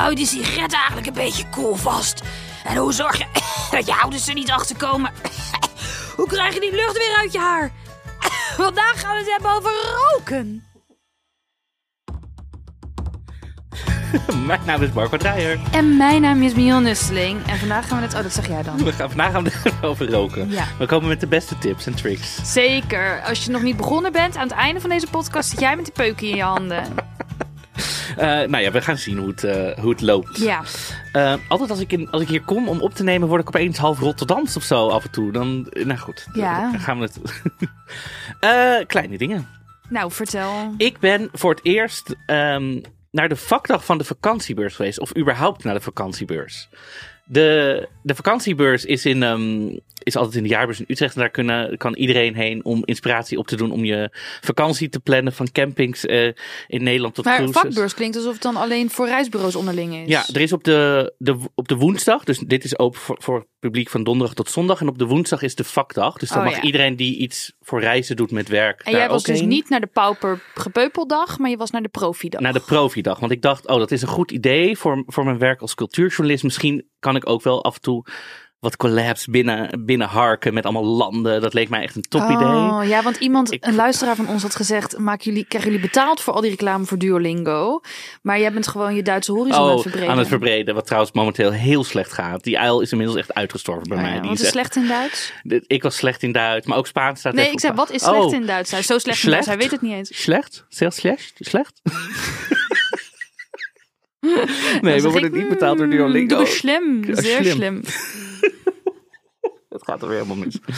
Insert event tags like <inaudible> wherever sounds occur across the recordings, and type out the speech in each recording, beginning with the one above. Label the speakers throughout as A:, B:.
A: hou je die sigaret eigenlijk een beetje koel vast? En hoe zorg je <coughs> dat je ouders er niet achter komen? <coughs> Hoe krijg je die lucht weer uit je haar? <coughs> Vandaag gaan we het hebben over roken. <laughs>
B: Mijn naam is Marco Dreyer.
C: En mijn naam is Mion Nusseling. En vandaag gaan we het... Oh, dat zeg jij dan.
B: We gaan, vandaag gaan we het <laughs> over roken.
C: Ja.
B: We komen met de beste tips en tricks.
C: Zeker. Als je nog niet begonnen bent, aan het einde van deze podcast zit jij met die peuken in je handen.
B: Eh, nou ja, we gaan zien hoe het, eh, hoe het loopt.
C: Ja.
B: Eh, altijd als ik, in, als ik hier kom om op te nemen, word ik opeens half Rotterdams of zo af en toe. Dan, nou goed,
C: Ja.
B: dan gaan we het... <laughs> Kleine dingen.
C: Nou, vertel.
B: Ik ben voor het eerst ehm, naar de vakdag van de vakantiebeurs geweest. Of überhaupt naar de vakantiebeurs. De, de vakantiebeurs is, in, ehm, is altijd in de jaarbeurs in Utrecht. En daar kunnen, kan iedereen heen om inspiratie op te doen. Om je vakantie te plannen van campings eh, in Nederland tot
C: Maar
B: cruises.
C: vakbeurs klinkt alsof het dan alleen voor reisbureaus onderling is.
B: Ja, er is op de, de, op de woensdag, dus dit is open voor, voor het publiek van donderdag tot zondag. En op de woensdag is de vakdag. Dus dan
C: Oh,
B: mag
C: ja.
B: iedereen die iets voor reizen doet met werk.
C: En jij was dus
B: heen.
C: niet naar de pauper gepeupeldag, maar je was naar de profidag.
B: naar de profidag. Want ik dacht, oh, dat is een goed idee voor, voor mijn werk als cultuurjournalist. Misschien kan ik ook wel af en toe wat collabs binnen, binnen harken met allemaal landen. Dat leek mij echt een top idee.
C: Oh, ja, want iemand,
B: Ik-
C: een luisteraar van ons had gezegd, maken jullie, krijgen jullie betaald voor al die reclame voor Duolingo. Maar jij bent gewoon je Duitse horizon aan het
B: Oh,
C: verbreden.
B: aan het verbreden. Wat trouwens momenteel heel slecht gaat. Die uil is inmiddels echt uitgestorven bij
C: Oh
B: mij.
C: ja,
B: Die is
C: is
B: echt-
C: slecht in Duits?
B: Ik was slecht in Duits, maar ook Spaans staat
C: Nee, ik zei,
B: op-
C: wat is slecht
B: Oh,
C: in Duits? Hij is zo slecht in Duits, hij weet het niet eens.
B: Slecht? Zeer slecht? Slecht? <laughs> <laughs> nee, we
C: zeg
B: worden
C: ik,
B: niet betaald door
C: mm,
B: Duolingo.
C: Doe slim, zeer
B: slim. <laughs> Het gaat er weer helemaal mis. <laughs>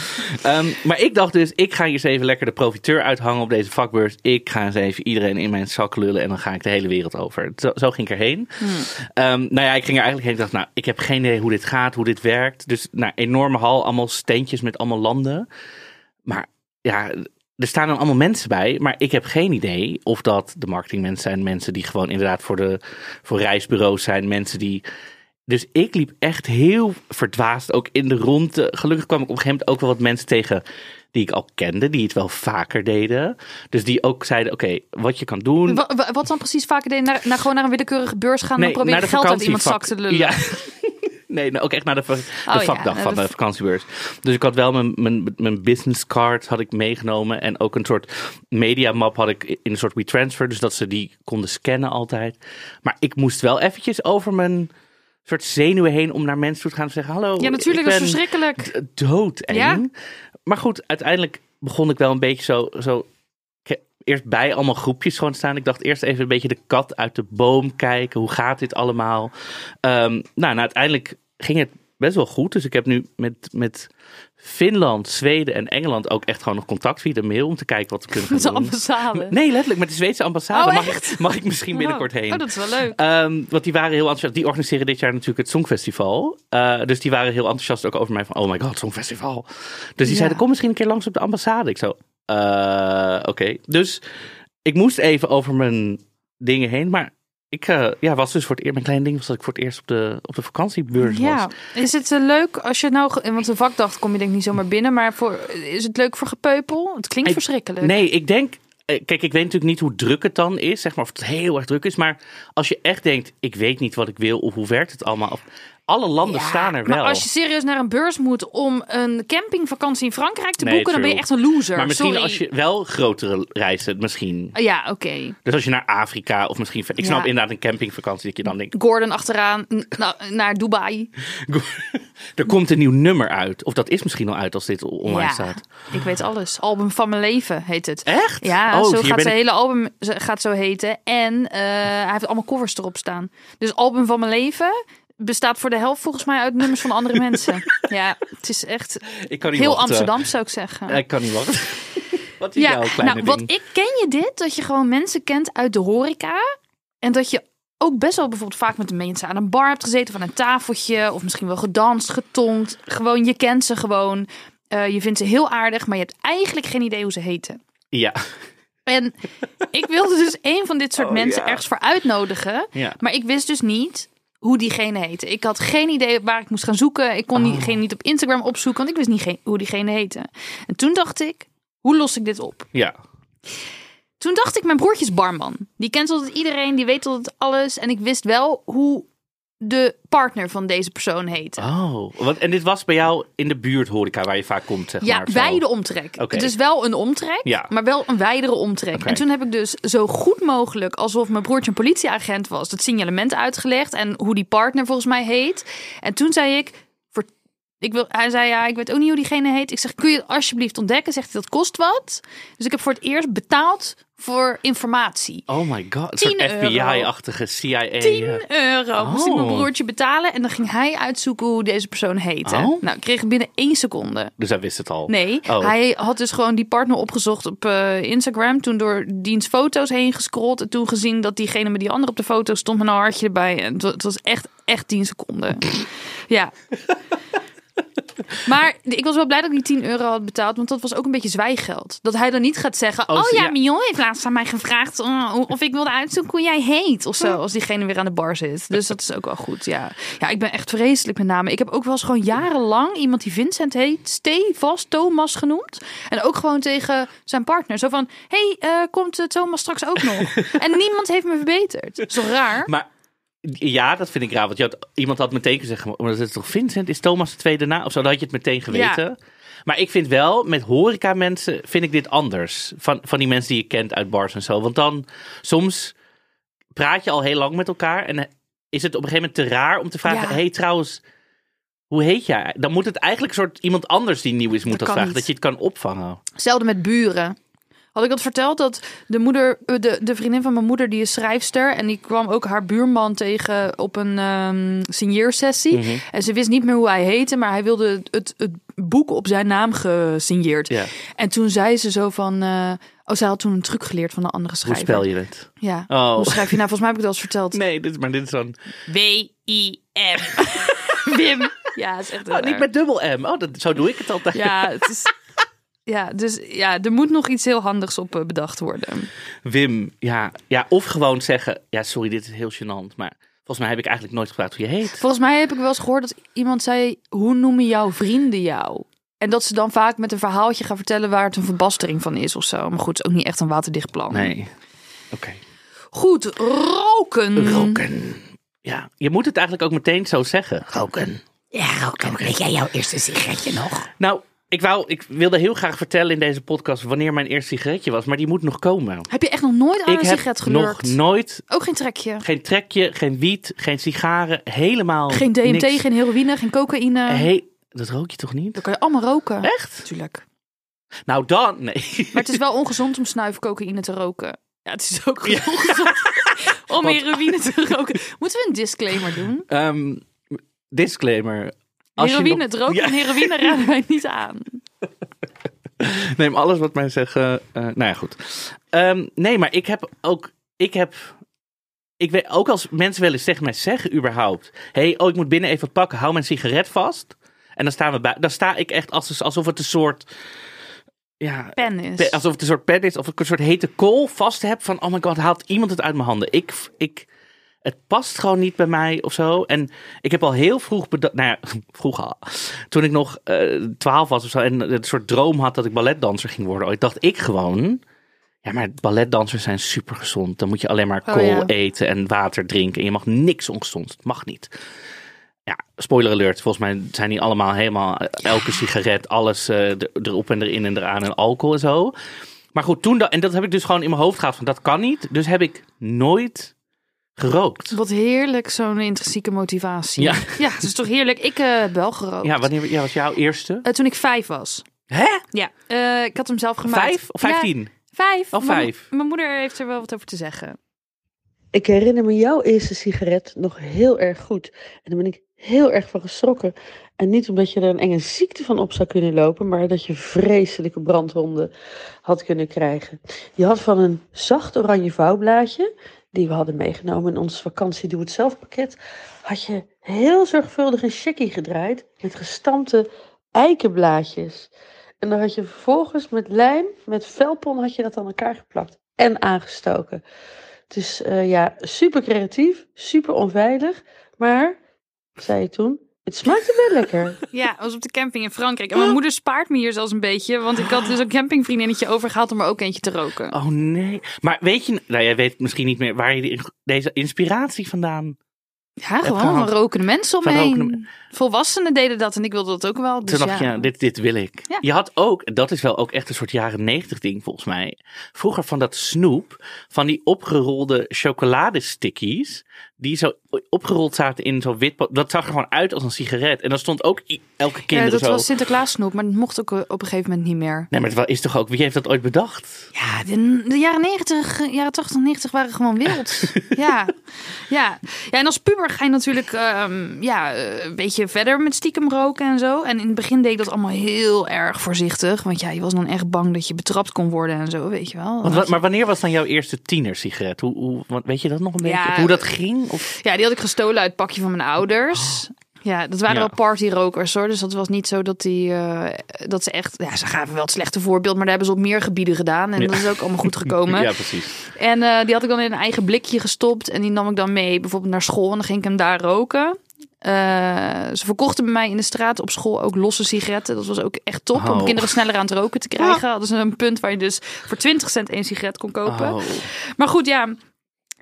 B: Ehm, maar ik dacht dus, ik ga hier eens even lekker de profiteur uithangen op deze vakbeurs. Ik ga eens even iedereen in mijn zak lullen en dan ga ik de hele wereld over. Zo, zo ging ik erheen. Ehm, nou ja, ik ging er eigenlijk heen. Ik dacht, nou, ik heb geen idee hoe dit gaat, hoe dit werkt. Dus, nou, enorme hal, allemaal steentjes met allemaal landen. Maar ja, er staan dan allemaal mensen bij. Maar ik heb geen idee of dat de marketingmensen zijn. Mensen die gewoon inderdaad voor, de, voor reisbureaus zijn. Mensen die... Dus ik liep echt heel verdwaasd ook in de ronde. Gelukkig kwam ik op een gegeven moment ook wel wat mensen tegen die ik al kende. Die het wel vaker deden. Dus die ook zeiden, oké, wat je kan doen...
C: Wa- wa- Wat dan precies vaker deed, naar, naar gewoon naar een willekeurige beurs gaan en dan proberen geld uit iemands zak te lullen.
B: Ja. <laughs> Nee, nou, ook echt naar de,
C: ja,
B: vakdag van
C: de
B: vakantiebeurs. Dus ik had wel mijn, mijn, mijn business card had ik meegenomen. En ook een soort mediamap had ik in een soort WeTransfer. Dus dat ze die konden scannen altijd. Maar ik moest wel eventjes over mijn soort zenuwen heen om naar mensen toe te gaan en zeggen... Hallo,
C: Ja, natuurlijk, dat is verschrikkelijk.
B: d- doodeng.
C: Ja.
B: Maar goed, uiteindelijk begon ik wel een beetje zo... zo Eerst bij allemaal groepjes gewoon staan. Ik dacht eerst even een beetje de kat uit de boom kijken. Hoe gaat dit allemaal? Ehm, nou, nou, uiteindelijk ging het best wel goed. Dus ik heb nu met, met Finland, Zweden en Engeland ook echt gewoon nog contact via de mail om te kijken wat we kunnen <laughs> gaan
C: Met de
B: doen.
C: ambassade.
B: Nee, letterlijk met de Zweedse ambassade.
C: Oh,
B: mag, ik, mag ik misschien binnenkort
C: Oh.
B: heen.
C: Oh, dat is wel leuk.
B: Ehm, want die waren heel enthousiast. Die organiseren dit jaar natuurlijk het Songfestival. Eh, dus die waren heel enthousiast ook over mij van, oh my god, Songfestival. Dus die
C: Ja.
B: zeiden, kom misschien een keer langs op de ambassade. Ik zo, eh, oké. Dus ik moest even over mijn dingen heen. Maar ik eh, ja, was dus voor het eerst, mijn kleine ding was dat ik voor het eerst op de, op de vakantiebeurs
C: Ja,
B: was.
C: is het eh, leuk als je nou, want de vakdag kom je denk ik niet zomaar binnen, maar voor, is het leuk voor gepeupel? Het klinkt
B: Ik-
C: verschrikkelijk.
B: Nee, ik denk. eh, Kijk, ik weet natuurlijk niet hoe druk het dan is, zeg maar, of het heel erg druk is. Maar als je echt denkt, ik weet niet wat ik wil, of hoe werkt het allemaal. Alle landen
C: Ja,
B: staan er wel.
C: Maar als je serieus naar een beurs moet om een campingvakantie in Frankrijk te
B: Nee,
C: boeken, dan ben je echt een loser.
B: maar misschien
C: Sorry.
B: als je wel grotere reizen, misschien.
C: Ah, Ja, oké.
B: Dus als je naar Afrika of misschien. Ik snap inderdaad een campingvakantie dat je dan denkt.
C: Gordon achteraan n- na- naar Dubai. <laughs>
B: Er komt een nieuw nummer uit. Of dat is misschien al uit als dit online
C: ja,
B: staat.
C: ik weet alles. Album van mijn leven heet het.
B: Echt?
C: Ja,
B: Oh,
C: zo
B: hier
C: gaat zijn
B: ik-
C: hele album gaat zo heten. En eh, hij heeft allemaal covers erop staan. Dus album van mijn leven bestaat voor de helft volgens mij uit nummers van andere <laughs> mensen. Ja, het is echt
B: Ik kan niet
C: heel
B: wachten.
C: Amsterdam zou ik zeggen.
B: Ik kan niet wachten. <laughs> Wat is
C: ja,
B: jouw kleine
C: nou, wat
B: ding?
C: ik ken je dit dat je gewoon mensen kent uit de horeca en dat je ook best wel bijvoorbeeld vaak met de mensen aan een bar hebt gezeten, van een tafeltje, of misschien wel gedanst, getonkt. Gewoon, je kent ze gewoon. Eh, je vindt ze heel aardig, maar je hebt eigenlijk geen idee hoe ze heten.
B: Ja.
C: En ik wilde dus een van dit soort
B: Oh,
C: mensen
B: ja.
C: ergens voor uitnodigen.
B: Ja.
C: Maar ik wist dus niet hoe diegene heette. Ik had geen idee waar ik moest gaan zoeken. Ik kon
B: Oh.
C: diegene niet op Instagram opzoeken, want ik wist niet hoe diegene heette. En toen dacht ik, hoe los ik dit op?
B: Ja.
C: Toen dacht ik, mijn broertje is barman. Die kent altijd iedereen, die weet altijd alles. En ik wist wel hoe de partner van deze persoon heette.
B: Oh. Want, en dit was bij jou in de buurt horeca waar je vaak komt, zeg
C: Ja,
B: maar. zo.
C: wijde omtrek.
B: Oké.
C: Het is wel een omtrek,
B: Ja.
C: maar wel een wijdere omtrek. En toen heb ik dus zo goed mogelijk, alsof mijn broertje een politieagent was, het signalement uitgelegd en hoe die partner volgens mij heet. En toen zei ik, voor, ik wil, hij zei ja, ik weet ook niet hoe diegene heet. Ik zeg, kun je het alsjeblieft ontdekken? Zegt hij, dat kost wat. Dus ik heb voor het eerst betaald voor informatie.
B: Oh my god. Een
C: 10
B: soort
C: euro.
B: FBI-achtige CIA.
C: 10
B: ja.
C: euro moest ik mijn
B: Oh.
C: broertje betalen en dan ging hij uitzoeken hoe deze persoon heette.
B: Oh.
C: Nou, ik kreeg het binnen één seconde.
B: Dus hij wist het al.
C: Nee,
B: Oh.
C: hij had dus gewoon die partner opgezocht op eh, Instagram. Toen door diens foto's heen gescrolld. En toen gezien dat diegene met die andere op de foto stond met een hartje erbij. En het was echt, echt 10 seconden. <laughs> ja. <laughs> Maar ik was wel blij dat ik die 10 euro had betaald. Want dat was ook een beetje zwijggeld. Dat hij dan niet gaat zeggen...
B: Oh,
C: Oh, ja,
B: ja.
C: Mion heeft laatst aan mij gevraagd... eh, of ik wilde uitzoeken hoe jij heet. Of zo, als diegene weer aan de bar zit. Dus dat is ook wel goed, ja. Ja, ik ben echt vreselijk met namen. Ik heb ook wel eens gewoon jarenlang iemand die Vincent heet... stevast Thomas genoemd. En ook gewoon tegen zijn partner. Zo van, hey, eh, komt eh, Thomas straks ook nog? <laughs> en niemand heeft me verbeterd. Toch raar?
B: Maar ja, dat vind ik raar. Want je had, iemand had meteen gezegd, maar dat is toch Vincent? Is Thomas de tweede naam? Of zo, dan had je het meteen geweten. Maar ik vind wel, met horeca mensen, vind ik dit anders. Van, van die mensen die je kent uit bars en zo. Want dan, soms praat je al heel lang met elkaar. En is het op een gegeven moment te raar om te vragen,
C: Ja.
B: hey trouwens, hoe heet jij? Dan moet het eigenlijk een soort iemand anders die nieuw is, moet dat,
C: kan
B: vragen.
C: niet.
B: Dat je het kan opvangen.
C: Hetzelfde met buren. Had ik dat verteld dat de moeder, eh, de, de vriendin van mijn moeder, die is schrijfster. En die kwam ook haar buurman tegen op een ehm signeersessie.
B: Mhm.
C: En ze wist niet meer hoe hij heette, maar hij wilde het, het boek op zijn naam gesigneerd. En toen zei ze zo van. eh, oh, zij had toen een truc geleerd van een andere
B: Hoe
C: schrijver.
B: spel je het?
C: Ja.
B: Oh.
C: Hoe schrijf je nou? Volgens mij heb ik dat al eens verteld.
B: Nee, dit, maar dit is dan...
C: W-I-M. Wim. <laughs> Ja, het is echt
B: Oh, niet met dubbel M. Oh, dat, zo doe ik het altijd.
C: Ja, het is. Ja, dus ja, er moet nog iets heel handigs op eh, bedacht worden.
B: Wim, ja, ja, of gewoon zeggen, ja, sorry, dit is heel gênant, maar volgens mij heb ik eigenlijk nooit gevraagd hoe je heet.
C: Volgens mij heb ik wel eens gehoord dat iemand zei: Hoe noemen jouw vrienden jou? En dat ze dan vaak met een verhaaltje gaan vertellen waar het een verbastering van is of zo. Maar goed, het is ook niet echt een waterdicht plan.
B: Nee. Oké.
C: Goed, roken.
B: Roken. Ja, je moet het eigenlijk ook meteen zo zeggen. Roken.
A: Ja, roken. Weet jij jouw eerste sigaretje nog?
B: Nou, ik, wou, ik wilde heel graag vertellen in deze podcast wanneer mijn eerste sigaretje was, maar die moet nog komen.
C: Heb je echt nog nooit aan
B: ik
C: een
B: heb
C: sigaret
B: nog
C: gelurkt?
B: nooit
C: Ook geen trekje.
B: geen trekje, geen wiet, geen sigaren, helemaal
C: Geen DMT,
B: niks.
C: geen heroïne, geen cocaïne.
B: Hey, dat rook je toch niet?
C: Dat kan je allemaal roken.
B: Echt?
C: Natuurlijk.
B: Nou dan, nee.
C: Maar het is wel ongezond om snuif cocaïne te roken. Ja, het is ook ongezond <laughs> om heroïne te roken. <laughs> Moeten we een disclaimer doen?
B: Ehm, disclaimer. Als
C: heroïne,
B: nog- Ja.
C: van heroïne raden wij niet aan. <laughs>
B: Neem alles wat mij zeggen. eh, nou ja, goed. Ehm, nee, maar ik heb ook. Ik heb. Ik weet ook als mensen wel eens tegen mij zeggen, überhaupt. hey, oh, ik moet binnen even pakken. Hou mijn sigaret vast. En dan staan we bij. Dan sta ik echt als, alsof het een soort. Ja,
C: Pen is.
B: pe- alsof het een soort pen is. Of ik een soort hete kool vast heb. Van, oh my god, haalt iemand het uit mijn handen. Ik. ik het past gewoon niet bij mij of zo. En ik heb al heel vroeg bedacht. Nou ja, <laughs> vroeg al. Toen ik nog eh, twaalf was of zo. En een soort droom had dat ik balletdanser ging worden. Ooit dacht ik gewoon. Ja, maar balletdansers zijn super gezond. Dan moet je alleen maar
C: Oh,
B: kool
C: ja.
B: eten en water drinken. En je mag niks ongezond. Het mag niet. Ja, spoiler alert. Volgens mij zijn die allemaal helemaal. eh, Elke sigaret, alles eh, er- erop en erin en eraan. En alcohol en zo. Maar goed, toen. da- en dat heb ik dus gewoon in mijn hoofd gehad. Van dat kan niet. Dus heb ik nooit gerookt.
C: Wat heerlijk, zo'n intrinsieke motivatie.
B: Ja. <laughs>
C: ja, het is toch heerlijk. Ik eh, heb wel gerookt.
B: Ja, wanneer ja, was jouw eerste?
C: Eh, toen ik vijf was.
B: Hè?
C: Ja, eh, ik had hem zelf gemaakt.
B: Vijf of
C: Ja,
B: vijftien?
C: vijf.
B: Oh,
C: Mijn-
B: vijf.
C: Mijn moeder heeft er wel wat over te zeggen.
D: Ik herinner me jouw eerste sigaret nog heel erg goed. En daar ben ik heel erg van geschrokken. En niet omdat je er een enge ziekte van op zou kunnen lopen, maar dat je vreselijke brandwonden had kunnen krijgen. Je had van een zacht oranje vouwblaadje die we hadden meegenomen in ons vakantie Doe Het Zelf pakket, had je heel zorgvuldig een checkie gedraaid met gestampte eikenblaadjes. En dan had je vervolgens met lijm, met velpon, had je dat aan elkaar geplakt en aangestoken. Dus eh, ja, super creatief, super onveilig, maar, zei je toen, het smaakte wel lekker.
C: Ja, was op de camping in Frankrijk. En mijn moeder spaart me hier zelfs een beetje. Want ik had dus een campingvriendinnetje overgehaald om er ook eentje te roken.
B: Oh nee. Maar weet je, nou jij weet misschien niet meer waar je die- deze inspiratie vandaan.
C: Ja, gewoon van rokende mensen
B: Van
C: omheen.
B: rokende
C: Volwassenen deden dat en ik wilde dat ook wel. Dus
B: Toen dacht je,
C: ja,
B: dit, dit wil ik.
C: Ja.
B: Je had ook, dat is wel ook echt een soort jaren negentig ding volgens mij. Vroeger van dat snoep, van die opgerolde chocoladestickies. Die zo opgerold zaten in zo'n wit. Dat zag er gewoon uit als een sigaret. En dan stond ook elke
C: Ja,
B: kinderen
C: dat
B: zo.
C: was Sinterklaas snoep, maar dat mocht ook eh, op een gegeven moment niet meer.
B: Nee, maar het is toch ook, wie heeft dat ooit bedacht?
C: Ja, de, de jaren 90, eh, jaren 80, 90 waren gewoon wild. <laughs> ja. Ja. ja, en als puber ga je natuurlijk ehm, ja, eh, een beetje verder met stiekem roken en zo. En in het begin deed ik dat allemaal heel erg voorzichtig. Want ja, je was dan echt bang dat je betrapt kon worden en zo, weet je wel.
B: Want, wa- maar wanneer was dan jouw eerste tienersigaret? Hoe, hoe, weet je dat nog een beetje?
C: Ja,
B: hoe dat ging? Of,
C: Ja, die had ik gestolen uit het pakje van mijn ouders. Ja, dat waren
B: Ja.
C: wel partyrokers hoor. Dus dat was niet zo dat die eh, dat ze echt. Ja, ze gaven wel het slechte voorbeeld, maar daar hebben ze op meer gebieden gedaan. En
B: Ja.
C: dat is ook allemaal goed gekomen. <laughs>
B: ja, precies.
C: En eh, die had ik dan in een eigen blikje gestopt. En die nam ik dan mee, bijvoorbeeld naar school. En dan ging ik hem daar roken. Eh, ze verkochten bij mij in de straat op school ook losse sigaretten. Dat was ook echt top om
B: Oh.
C: kinderen sneller aan het roken te krijgen. Dat is een punt waar je dus voor 20 cent één sigaret kon kopen.
B: Oh.
C: Maar goed, ja.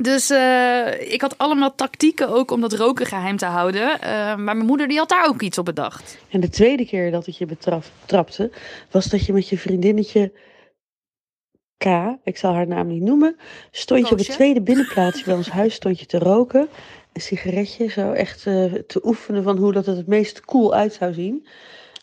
C: Dus eh, ik had allemaal tactieken ook om dat roken geheim te houden. Eh, maar mijn moeder die had daar ook iets op bedacht.
D: En de tweede keer dat ik je betraf, trapte, was dat je met je vriendinnetje K, ik zal haar naam niet noemen, stond je op het tweede binnenplaatsje bij ons huis stond je te roken. Een sigaretje, zo echt eh, te oefenen van hoe dat het het meest cool uit zou zien.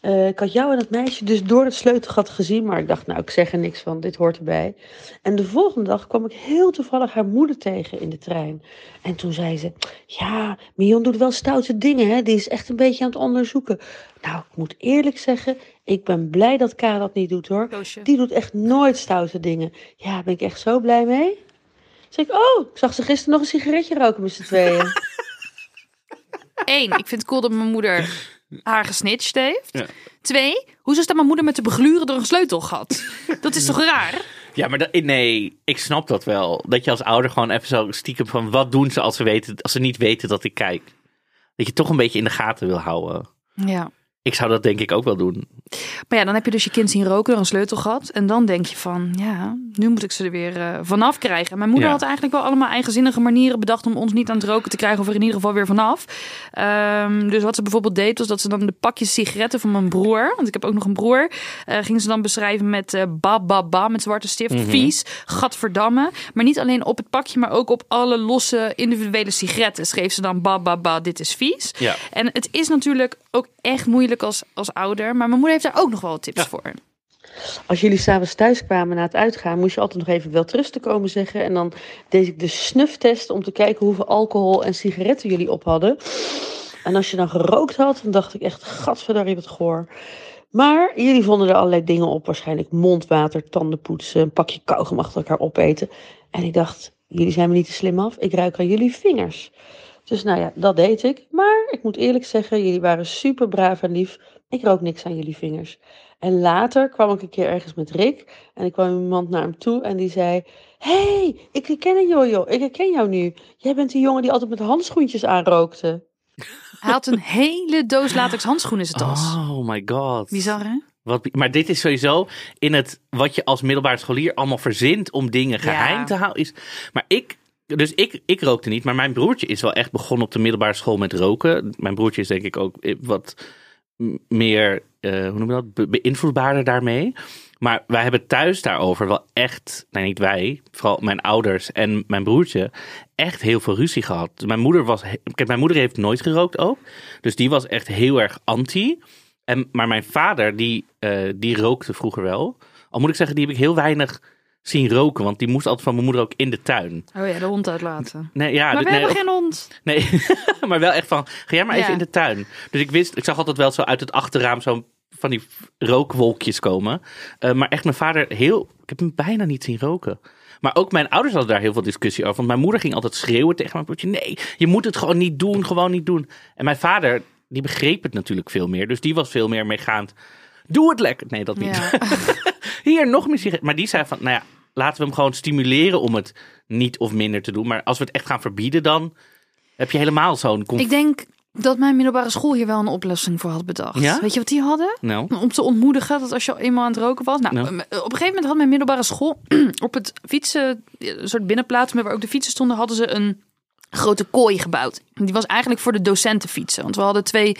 D: Eh, ik had jou en dat meisje dus door het sleutelgat gezien, maar ik dacht, nou, ik zeg er niks van, dit hoort erbij. En de volgende dag kwam ik heel toevallig haar moeder tegen in de trein. En toen zei ze, ja, Mion doet wel stoute dingen, hè? die is echt een beetje aan het onderzoeken. Nou, ik moet eerlijk zeggen, ik ben blij dat K dat niet doet hoor.
C: Koosje.
D: Die doet echt nooit stoute dingen. Ja, daar ben ik echt zo blij mee. Zeg ik, oh, ik zag ze gisteren nog een sigaretje roken met z'n tweeën. <laughs>
C: Eén, ik vind het cool dat mijn moeder haar gesnitcht heeft.
B: Ja.
C: Twee, hoezo staat mijn moeder met te begluren door een sleutelgat? Dat is toch <laughs> raar?
B: Ja, maar dat, nee, ik snap dat wel. Dat je als ouder gewoon even zo stiekem van wat doen ze als ze, weten, als ze niet weten dat ik kijk. Dat je toch een beetje in de gaten wil houden.
C: Ja.
B: Ik zou dat denk ik ook wel doen.
C: Maar ja, dan heb je dus je kind zien roken door een sleutelgat. En dan denk je van, ja, nu moet ik ze er weer eh, vanaf krijgen. En mijn moeder
B: Ja.
C: had eigenlijk wel allemaal eigenzinnige manieren bedacht om ons niet aan het roken te krijgen. Of er in ieder geval weer vanaf. Ehm, dus wat ze bijvoorbeeld deed, was dat ze dan de pakjes sigaretten van mijn broer. Want ik heb ook nog een broer. eh gingen ze dan beschrijven met eh ba, ba, ba, met zwarte stift.
B: Mhm.
C: Vies, gadverdamme. Maar niet alleen op het pakje, maar ook op alle losse individuele sigaretten. Schreef ze dan ba, ba, ba, dit is vies.
B: Ja.
C: En het is natuurlijk ook echt moeilijk als, als ouder. Maar mijn moeder heeft daar ook nog wel tips voor.
D: Als jullie s'avonds thuis kwamen na het uitgaan, moest je altijd nog even wel terug te komen zeggen. En dan deed ik de snuftest om te kijken hoeveel alcohol en sigaretten jullie op hadden. En als je dan gerookt had, dan dacht ik echt, gadverdarrie wat goor. Maar jullie vonden er allerlei dingen op, waarschijnlijk mondwater, tandenpoetsen, een pakje kauwgom achter elkaar opeten. En ik dacht, jullie zijn me niet te slim af, ik ruik aan jullie vingers. Dus nou ja, dat deed ik. Maar ik moet eerlijk zeggen, jullie waren super braaf en lief. Ik rook niks aan jullie vingers. En later kwam ik een keer ergens met Rick. En ik kwam iemand naar hem toe en die zei... hey, ik herken jou, joh. Ik herken jou nu. Jij bent die jongen die altijd met handschoentjes aanrookte.
C: Hij had een hele doos latex handschoenen in zijn tas.
B: Oh my god.
C: Bizar, hè?
B: Wat, maar dit is sowieso in het wat je als middelbare scholier allemaal verzint om dingen geheim
C: Ja.
B: te houden. Is, maar ik, dus ik, ik rookte niet, maar mijn broertje is wel echt begonnen op de middelbare school met roken. Mijn broertje is denk ik ook eh, wat meer, eh, hoe noem je dat, Be- beïnvloedbaarder daarmee. Maar wij hebben thuis daarover wel echt, nee niet wij, vooral mijn ouders en mijn broertje, echt heel veel ruzie gehad. Mijn moeder was, kijk, mijn moeder heeft nooit gerookt ook, dus die was echt heel erg anti. En, maar mijn vader, die, eh, die rookte vroeger wel. Al moet ik zeggen, die heb ik heel weinig zien roken, want die moest altijd van mijn moeder ook in de tuin.
C: Oh ja, de hond uitlaten.
B: Nee, ja,
C: maar we
B: nee,
C: hebben
B: of-
C: geen hond.
B: Nee, <laughs> maar wel echt van, ga jij maar even
C: Ja.
B: in de tuin. Dus ik wist, ik zag altijd wel zo uit het achterraam zo'n van die rookwolkjes komen. Eh, maar echt mijn vader heel... Ik heb hem bijna niet zien roken. Maar ook mijn ouders hadden daar heel veel discussie over. Want mijn moeder ging altijd schreeuwen tegen mijn broertje. Nee, je moet het gewoon niet doen. Gewoon niet doen. En mijn vader, die begreep het natuurlijk veel meer. Dus die was veel meer meegaand. Doe het lekker. Nee, dat niet.
C: Ja. <laughs>
B: Hier, nog meer. Maar die zei van, nou ja, laten we hem gewoon stimuleren om het niet of minder te doen. Maar als we het echt gaan verbieden, dan heb je helemaal zo'n...
C: Ik denk dat mijn middelbare school hier wel een oplossing voor had bedacht.
B: Ja?
C: Weet je wat die hadden?
B: Nou,
C: Om te ontmoedigen dat als je eenmaal aan het roken was. Nou,
B: Nou.
C: op een gegeven moment had mijn middelbare school <clears throat> op het fietsen, een soort binnenplaats waar ook de fietsen stonden, hadden ze een grote kooi gebouwd. En Die was eigenlijk voor de docenten fietsen. Want we hadden twee,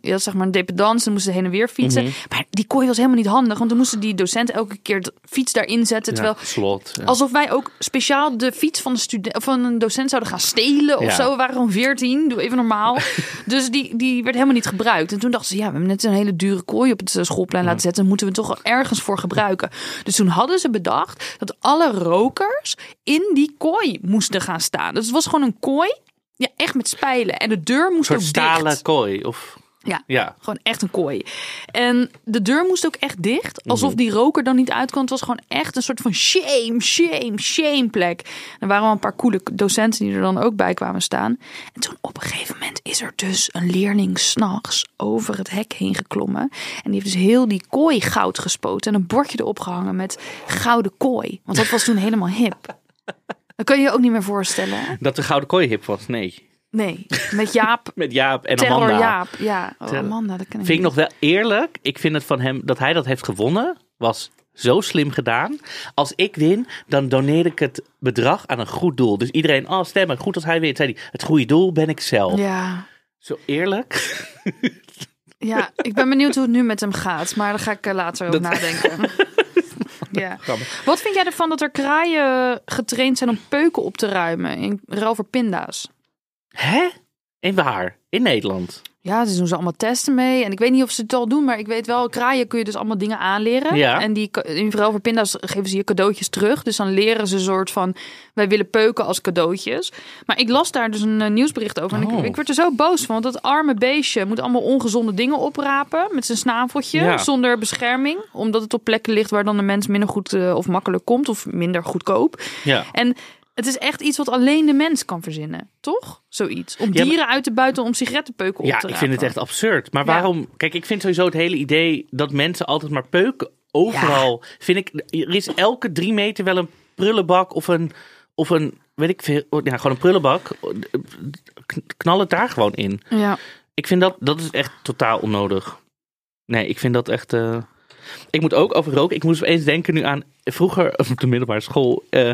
C: je had zeg maar een dependance, dan moesten ze heen en weer fietsen.
B: Mhm.
C: Maar die kooi was helemaal niet handig, want dan moesten die docenten elke keer de fiets daarin zetten. Terwijl
B: ja, slot. ja.
C: Alsof wij ook speciaal de fiets van, de student, van een docent zouden gaan stelen of
B: Ja.
C: zo. We waren gewoon 14, doe even normaal. <laughs> dus die, die werd helemaal niet gebruikt. En toen dachten ze, ja, we hebben net een hele dure kooi op het eh, schoolplein laten zetten. Moeten we toch ergens voor gebruiken. Dus toen hadden ze bedacht dat alle rokers in die kooi moesten gaan staan. Dus het was gewoon een kooi, ja, echt met spijlen. En de deur moest
B: Een
C: ook
B: soort stalen
C: dicht.
B: kooi. Of,
C: Ja,
B: ja.
C: gewoon echt een kooi. En de deur moest ook echt dicht. Alsof die roker dan niet uit kon. Het was gewoon echt een soort van shame, shame, shame plek. Er waren wel een paar coole docenten die er dan ook bij kwamen staan. En toen op een gegeven moment is er dus een leerling s'nachts over het hek heen geklommen. En die heeft dus heel die kooi goud gespoten. En een bordje erop gehangen met gouden kooi. Want dat was toen helemaal hip. <laughs> Dat kan je je ook niet meer voorstellen. hè?
B: Dat de Gouden Kooi hip was. Nee.
C: Nee, met Jaap. <laughs>
B: Met Jaap en
C: Terror
B: Amanda.
C: Jaap. Ja, oh. Amanda, dat ken ik
B: Vind ik nog wel eerlijk. Ik vind het van hem dat hij dat heeft gewonnen. Was zo slim gedaan. Als ik win, dan doneer ik het bedrag aan een goed doel. Dus iedereen, oh stemmen, goed als hij wint. Zei hij, het goede doel ben ik zelf.
C: Ja,
B: Zo eerlijk.
C: Ja, ik ben benieuwd hoe het nu met hem gaat. Maar daar ga ik eh, later over
B: Dat-
C: nadenken. <laughs> <laughs> ja. Wat vind jij ervan dat er kraaien getraind zijn om peuken op te ruimen in ruil voor pinda's?
B: Hè? In waar? In Nederland.
C: Ja, ze doen ze allemaal testen mee. En ik weet niet of ze het al doen, maar ik weet wel, kraaien kun je dus allemaal dingen aanleren.
B: Ja.
C: En die in ruil voor pinda's geven ze je cadeautjes terug. Dus dan leren ze een soort van, wij willen peuken als cadeautjes. Maar ik las daar dus een eh, nieuwsbericht over. En
B: Oh.
C: ik, ik werd er zo boos van, want dat arme beestje moet allemaal ongezonde dingen oprapen met zijn snaveltje,
B: Ja.
C: zonder bescherming. Omdat het op plekken ligt waar dan de mens minder goed eh, of makkelijk komt of minder goedkoop.
B: Ja.
C: En het is echt iets wat alleen de mens kan verzinnen, toch? Zoiets. Om
B: Ja, maar-
C: dieren uit te buiten om sigarettenpeuken op
B: Ja,
C: te
B: ik vind het echt absurd. Maar
C: Ja.
B: waarom? Kijk, ik vind sowieso het hele idee dat mensen altijd maar peuken overal. Vind ik, er is elke drie meter wel een prullenbak of een, of een weet ik veel, ja, gewoon een prullenbak. Knal het daar gewoon in.
C: Ja.
B: Ik vind dat, dat is echt totaal onnodig. Nee, ik vind dat echt. eh, Ik moet ook over roken. Ik moest eens denken nu aan. Vroeger <laughs> op de middelbare school. eh,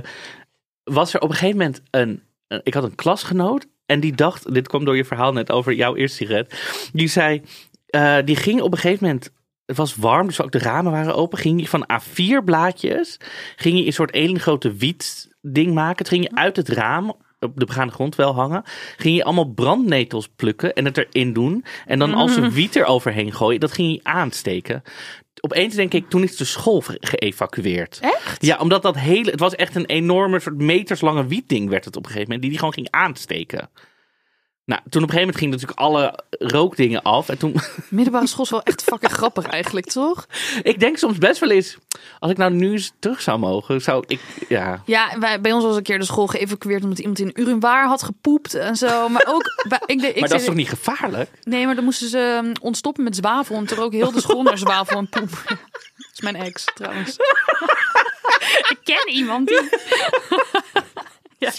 B: was er op een gegeven moment een. een- ik had een klasgenoot. En die dacht. Dit kwam door je verhaal net over jouw eerste sigaret. Die zei. eh, die ging op een gegeven moment. Het was warm, dus ook de ramen waren open. Ging hij van A4 blaadjes. Ging hij een soort één grote wiet ding maken. Het ging je uit het raam op de begane grond wel hangen. Ging je allemaal brandnetels plukken en het erin doen. En dan als <laughs> een wiet er overheen gooien, dat ging je aansteken. Opeens denk ik, toen is de school ge- geëvacueerd.
C: Echt?
B: Ja, omdat dat hele, het was echt een enorme soort meterslange wietding werd het op een gegeven moment. Die die gewoon ging aansteken. Nou, toen op een gegeven moment gingen natuurlijk alle rookdingen af. En toen, <laughs>
C: Middelbare school is wel echt fucking grappig eigenlijk, toch?
B: ik denk soms best wel eens, als ik nou nu eens terug zou mogen, zou ik, ja.
C: Ja, wij, bij ons was een keer de school geëvacueerd omdat iemand in urinoir had gepoept en zo. Maar ook, bij- ik,
B: Maar dat is toch niet gevaarlijk?
C: Nee, maar dan moesten ze um, ontstoppen met zwavel. En er ook heel de school naar zwavel en poep. <laughs> Dat is mijn ex, trouwens. <laughs> ik ken iemand die... ja.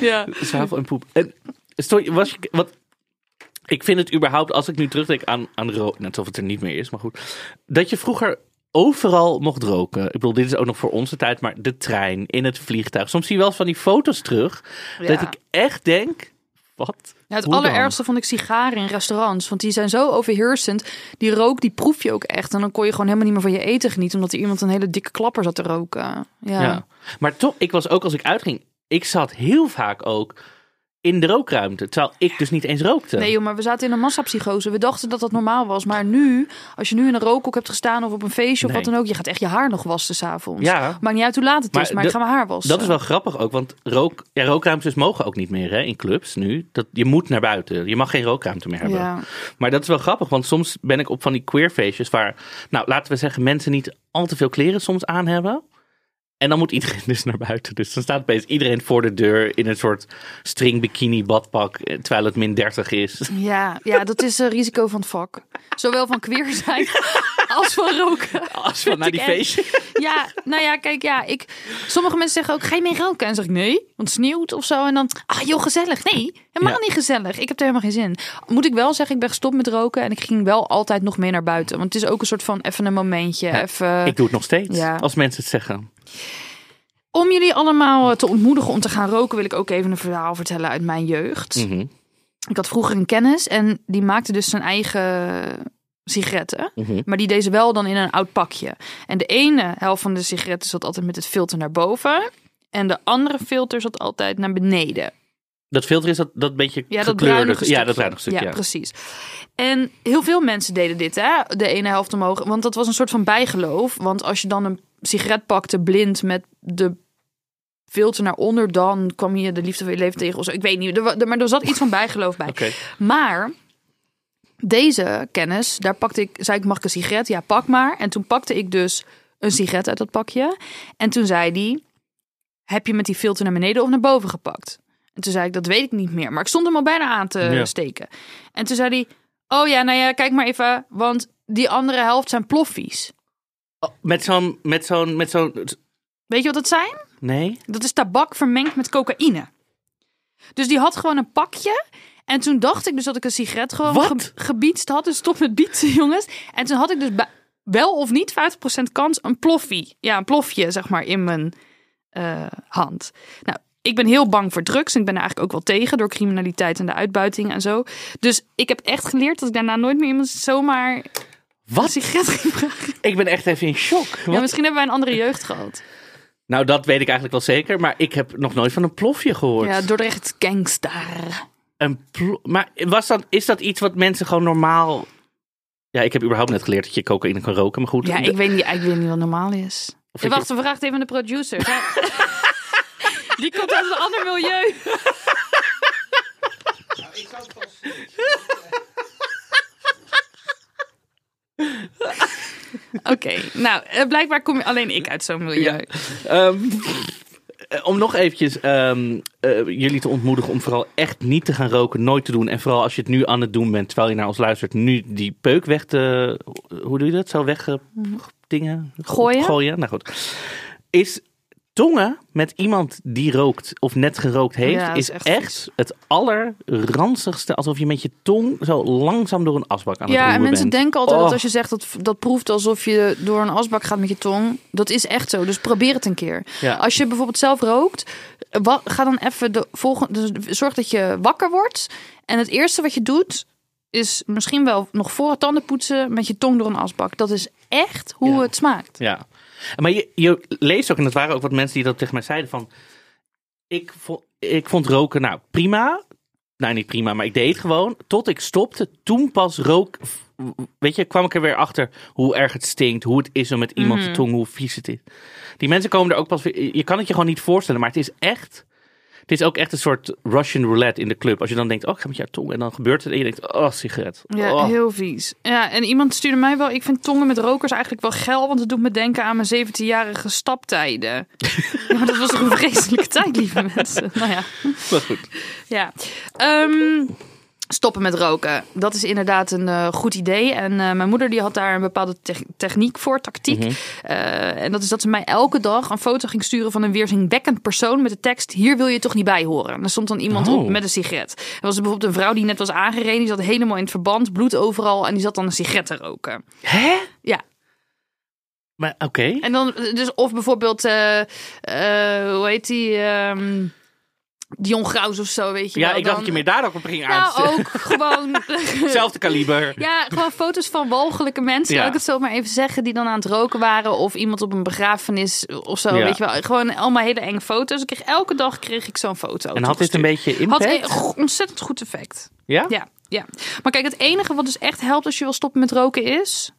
C: ja.
B: Zwavel en poep. En, sorry, was je, wat, ik vind het überhaupt, als ik nu terugdenk aan, aan roken, net alsof het er niet meer is, maar goed. Dat je vroeger overal mocht roken. Ik bedoel, dit is ook nog voor onze tijd, maar de trein, in het vliegtuig. Soms zie je wel eens van die foto's terug, dat ik echt denk, wat?
C: Ja, het
B: Hoe dan?
C: allerergste vond ik sigaren in restaurants. Want die zijn zo overheersend. Die rook, die proef je ook echt. En dan kon je gewoon helemaal niet meer van je eten genieten. Omdat er iemand een hele dikke klapper zat te roken. Ja.
B: Ja. Maar toch, ik was ook als ik uitging, ik zat heel vaak ook in de rookruimte. Terwijl ik dus niet eens rookte.
C: Nee joh, maar we zaten in een massapsychose. We dachten dat dat normaal was. Maar nu, als je nu in een rookhoek hebt gestaan of op een feestje of
B: Nee.
C: wat dan ook. Je gaat echt je haar nog wassen s'avonds.
B: Ja.
C: Maakt niet uit hoe laat het
B: Maar
C: is, maar ik ga mijn haar wassen.
B: Dat is wel grappig ook, want rook, ja, rookruimtes mogen ook niet meer hè, in clubs nu. Dat, je moet naar buiten. Je mag geen rookruimte meer hebben.
C: Ja.
B: Maar dat is wel grappig, want soms ben ik op van die queerfeestjes waar, nou laten we zeggen, mensen niet al te veel kleren soms aan hebben. En dan moet iedereen <laughs> dus naar buiten. Dus dan staat opeens iedereen voor de deur in een soort string bikini badpak, eh, terwijl het min 30 is. <laughs>
C: Ja, ja, dat is een risico van het vak. Zowel van queer zijn <laughs> als van roken.
B: Als we naar die feestje.
C: Ja, nou ja, kijk, ja, ik. Sommige mensen zeggen ook: ga je mee roken? En dan zeg ik nee, want het sneeuwt of zo. En dan, ah joh, gezellig. Nee, helemaal
B: Ja.
C: niet gezellig. Ik heb er helemaal geen zin. Moet ik wel zeggen, ik ben gestopt met roken en ik ging wel altijd nog mee naar buiten. Want het is ook een soort van even een momentje.
B: Ja,
C: even...
B: Ik doe het nog steeds,
C: Ja.
B: als mensen het zeggen.
C: Om jullie allemaal te ontmoedigen om te gaan roken, wil ik ook even een verhaal vertellen uit mijn jeugd.
B: Mhm,
C: Ik had vroeger een kennis en die maakte dus zijn eigen sigaretten.
B: mhm.
C: Maar die deed ze wel dan in een oud pakje. En de ene helft van de sigaretten zat altijd met het filter naar boven. En de andere filter zat altijd naar beneden.
B: Dat filter is dat, dat beetje
C: Ja, dat
B: gekleurde.
C: bruinige stukje.
B: Ja, dat bruinige stukje.
C: Ja,
B: Ja,
C: precies. En heel veel mensen deden dit, hè? De ene helft omhoog. Want dat was een soort van bijgeloof. Want als je dan een sigaret pakte blind met de filter naar onder... dan kwam je de liefde van je leven tegen. Of zo. Ik weet niet, er, maar er zat iets van bijgeloof bij. Maar deze kennis, daar pakte ik, zei ik, mag ik een sigaret? Ja, pak maar. En toen pakte ik dus een sigaret uit dat pakje. En toen zei hij, heb je met die filter naar beneden of naar boven gepakt? En toen zei ik, dat weet ik niet meer. Maar ik stond hem al bijna aan te
B: Ja.
C: steken. En toen zei hij, oh ja, nou ja, kijk maar even. Want die andere helft zijn ploffies.
B: Oh, met zo'n, met zo'n, met zo'n,
C: Weet je wat dat zijn?
B: nee?
C: Dat is tabak vermengd met cocaïne. Dus die had gewoon een pakje. En toen dacht ik dus dat ik een sigaret gewoon ge gebiedst had. Dus stop met bietsen, jongens. En toen had ik dus wel of niet 50% kans een ploffie. Ja, een plofje, zeg maar, in mijn eh, hand. Nou, ik ben heel bang voor drugs. En ik ben er eigenlijk ook wel tegen door criminaliteit en de uitbuiting en zo. Dus ik heb echt geleerd dat ik daarna nooit meer iemand zomaar
B: Wat?
C: sigaret ging vragen.
B: Ik ben echt even in shock.
C: Ja, misschien hebben wij een andere jeugd gehad.
B: Nou, dat weet ik eigenlijk wel zeker. Maar ik heb nog nooit van een plofje gehoord.
C: Ja, Dordrecht gangster.
B: Een plo- maar was dat, is dat iets wat mensen gewoon normaal... Ja, ik heb überhaupt net geleerd dat je cocaïne kan roken. Maar goed.
C: Ja, ik weet niet, ik weet niet wat normaal is.
B: Of ik-
C: wacht, we vragen het even aan de producer. Ja. <laughs> Die komt uit een ander milieu. <laughs> <laughs> <laughs> Oké, nou, eh, blijkbaar kom je alleen ik uit zo'n milieu.
B: Ja. Ehm, eh, om nog eventjes ehm, eh, jullie te ontmoedigen om vooral echt niet te gaan roken, nooit te doen. En vooral als je het nu aan het doen bent, terwijl je naar ons luistert, nu die peuk weg te... Hoe doe je dat? Zo weg... eh, dingen?
C: Gooien?
B: Gooien, nou goed. Is tongen met iemand die rookt of net gerookt heeft,
C: Ja,
B: is
C: is echt
B: het allerranzigste. Alsof je met je tong zo langzaam door een asbak aan het
C: Ja, en
B: roeren
C: mensen
B: bent.
C: denken altijd
B: Oh.
C: dat als je zegt dat dat proeft alsof je door een asbak gaat met je tong. Dat is echt zo. Dus probeer het een keer.
B: Ja.
C: Als je bijvoorbeeld zelf rookt, ga dan even de volgende. Dus zorg dat je wakker wordt. En het eerste wat je doet, is misschien wel nog voor het tanden poetsen met je tong door een asbak. Dat is echt hoe
B: Ja.
C: het smaakt.
B: Ja, maar je, je leest ook, en dat waren ook wat mensen die dat tegen mij zeiden van... Ik vond, ik vond roken, nou prima. Nou, niet prima, maar ik deed het gewoon. Tot ik stopte, toen pas rook... Weet je, kwam ik er weer achter hoe erg het stinkt. Hoe het is om met iemand
C: Mhm.
B: te tong, hoe vies het is. Die mensen komen er ook pas weer... Je kan het je gewoon niet voorstellen, maar het is echt... Het is ook echt een soort Russian roulette in de club. Als je dan denkt, oh, ik ga met jou tong. En dan gebeurt het en je denkt, oh, sigaret.
C: Ja,
B: Oh.
C: heel vies. Ja, en iemand stuurde mij wel. Ik vind tongen met rokers eigenlijk wel geil, want het doet me denken aan mijn 17-jarige staptijden. ja, <laughs> maar dat was een vreselijke tijd, lieve mensen. Nou ja.
B: Maar goed.
C: Ja. Ehm, stoppen met roken. Dat is inderdaad een eh, goed idee. En eh, mijn moeder die had daar een bepaalde te- techniek voor, tactiek.
B: Mhm.
C: Eh, en dat is dat ze mij elke dag een foto ging sturen van een weerzinwekkend persoon met de tekst: Hier wil je toch niet bij horen. En stond dan iemand
B: Oh.
C: op met een sigaret. Er was bijvoorbeeld een vrouw die net was aangereden. Die zat helemaal in het verband, bloed overal. En die zat dan een sigaret te roken.
B: Hè?
C: Ja.
B: Maar oké.
C: En dan, dus, of bijvoorbeeld, hoe heet die? ehm, Dion Graus of zo, weet je
B: Ja,
C: wel.
B: ik dacht
C: dan-
B: dat je meer daar ook op ging aan.
C: Nou, ook gewoon... <laughs>
B: Hetzelfde kaliber.
C: Ja, gewoon foto's van walgelijke mensen,
B: Ja.
C: laat ik het zo maar even zeggen, die dan aan het roken waren. Of iemand op een begrafenis of zo,
B: Ja.
C: weet je wel. Gewoon allemaal hele enge foto's. Ik kreeg, elke dag kreeg ik zo'n foto.
B: En had dit een beetje
C: Had
B: impact?
C: een go- ontzettend goed effect.
B: Ja?
C: Ja, ja. Maar kijk, het enige wat dus echt helpt als je wil stoppen met roken is...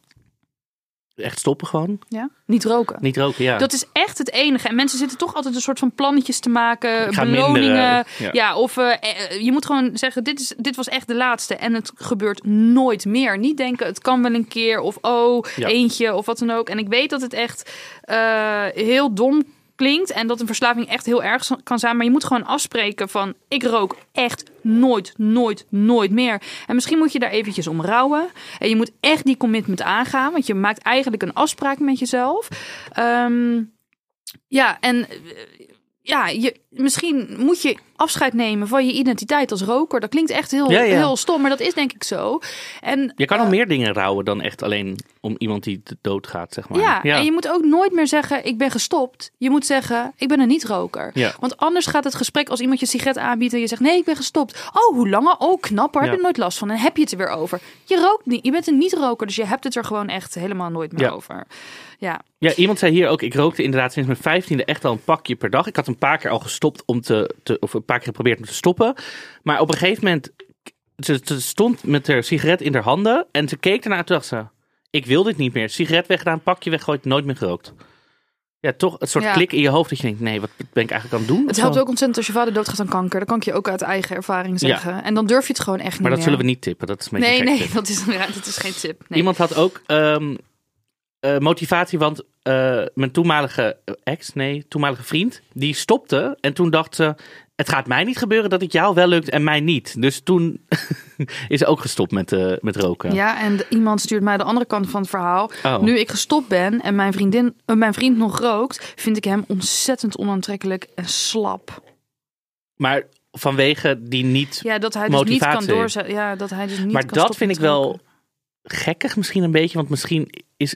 B: Echt stoppen gewoon?
C: Ja? Niet roken.
B: Niet roken, ja.
C: Dat is echt het enige. En mensen zitten toch altijd een soort van plannetjes te maken, beloningen.
B: minderen, ja.
C: ja. of eh, eh, je moet gewoon zeggen: dit, is, dit was echt de laatste. En het gebeurt nooit meer. Niet denken: het kan wel een keer. Of oh,
B: Ja.
C: eentje. Of wat dan ook. En ik weet dat het echt eh, heel dom klinkt. En dat een verslaving echt heel erg kan zijn. Maar je moet gewoon afspreken: van ik rook echt nooit, nooit, nooit meer. En misschien moet je daar eventjes om rouwen. En je moet echt die commitment aangaan. Want je maakt eigenlijk een afspraak met jezelf. Ehm, ja, en eh, ja, je, misschien moet je afscheid nemen van je identiteit als roker. Dat klinkt echt heel,
B: Ja, ja.
C: heel stom, maar dat is denk ik zo. En,
B: Je kan
C: eh,
B: al meer dingen rouwen dan echt alleen om iemand die doodgaat, zeg maar.
C: ja, en je moet ook nooit meer zeggen: ik ben gestopt. Je moet zeggen: ik ben een niet-roker. Want anders gaat het gesprek als iemand je sigaret aanbiedt en je zegt: nee, ik ben gestopt. Oh, hoe lang? al? Oh, knap. Daar heb je nooit last van. En heb je het er weer over. Je rookt niet. Je bent een niet-roker, dus je hebt het er gewoon echt helemaal nooit meer
B: Ja.
C: over. Ja,
B: Ja, iemand zei hier ook, ik rookte inderdaad sinds mijn vijftiende echt al een pakje per dag. Ik had een paar keer al gestopt om te, te of een paar keer geprobeerd om te stoppen. Maar op een gegeven moment, ze, ze stond met haar sigaret in haar handen en ze keek ernaar en dacht ze, ik wil dit niet meer. Sigaret weggedaan, pakje weggooid, nooit meer gerookt. Ja, toch een soort
C: Ja.
B: klik in je hoofd dat je denkt, nee, wat ben ik eigenlijk aan het doen?
C: Het helpt ook ontzettend als je vader doodgaat aan kanker. Dat kan ik je ook uit eigen ervaring
B: Ja.
C: zeggen. En dan durf je het gewoon echt niet
B: Maar dat
C: meer.
B: zullen we niet tippen, dat is een beetje
C: Nee, nee, <laughs> dat is, dat is geen tip. Nee.
B: Iemand had ook ehm, eh, motivatie, want eh, mijn toenmalige ex, nee, toenmalige vriend, die stopte. En toen dacht ze, het gaat mij niet gebeuren dat het jou wel lukt en mij niet. Dus toen <laughs> is ze ook gestopt met, eh, met roken.
C: Ja, en iemand stuurt mij de andere kant van het verhaal.
B: Oh.
C: Nu ik gestopt ben en mijn, vriendin, mijn vriend nog rookt, vind ik hem ontzettend onaantrekkelijk en slap.
B: Maar vanwege die niet...
C: Ja, dat hij dus niet
B: Motivatie.
C: kan doorzetten. Ja, dat hij dus niet
B: maar
C: kan
B: dat vind ik wel gekkig misschien een beetje, want misschien is...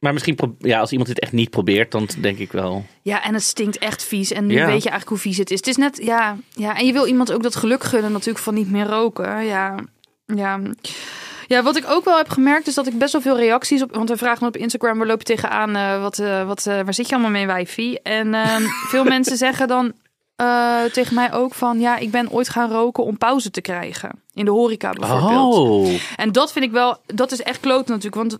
B: Maar misschien, ja, als iemand dit echt niet probeert, dan denk ik wel...
C: Ja, en het stinkt echt vies. En nu
B: Ja.
C: weet je eigenlijk hoe vies het is. Het is net, ja, ja. En je wil iemand ook dat geluk gunnen natuurlijk van niet meer roken. Ja, ja. Ja, wat ik ook wel heb gemerkt is dat ik best wel veel reacties op... Want we vragen me op Instagram, waar loop je tegenaan? eh wat, eh, wat, eh, waar zit je allemaal mee, wijfie? En ehm, <laughs> veel mensen zeggen dan tegen mij ook van... Ja, ik ben ooit gaan roken om pauze te krijgen. In de horeca bijvoorbeeld.
B: Oh,
C: En dat vind ik wel, dat is echt kloot natuurlijk. Want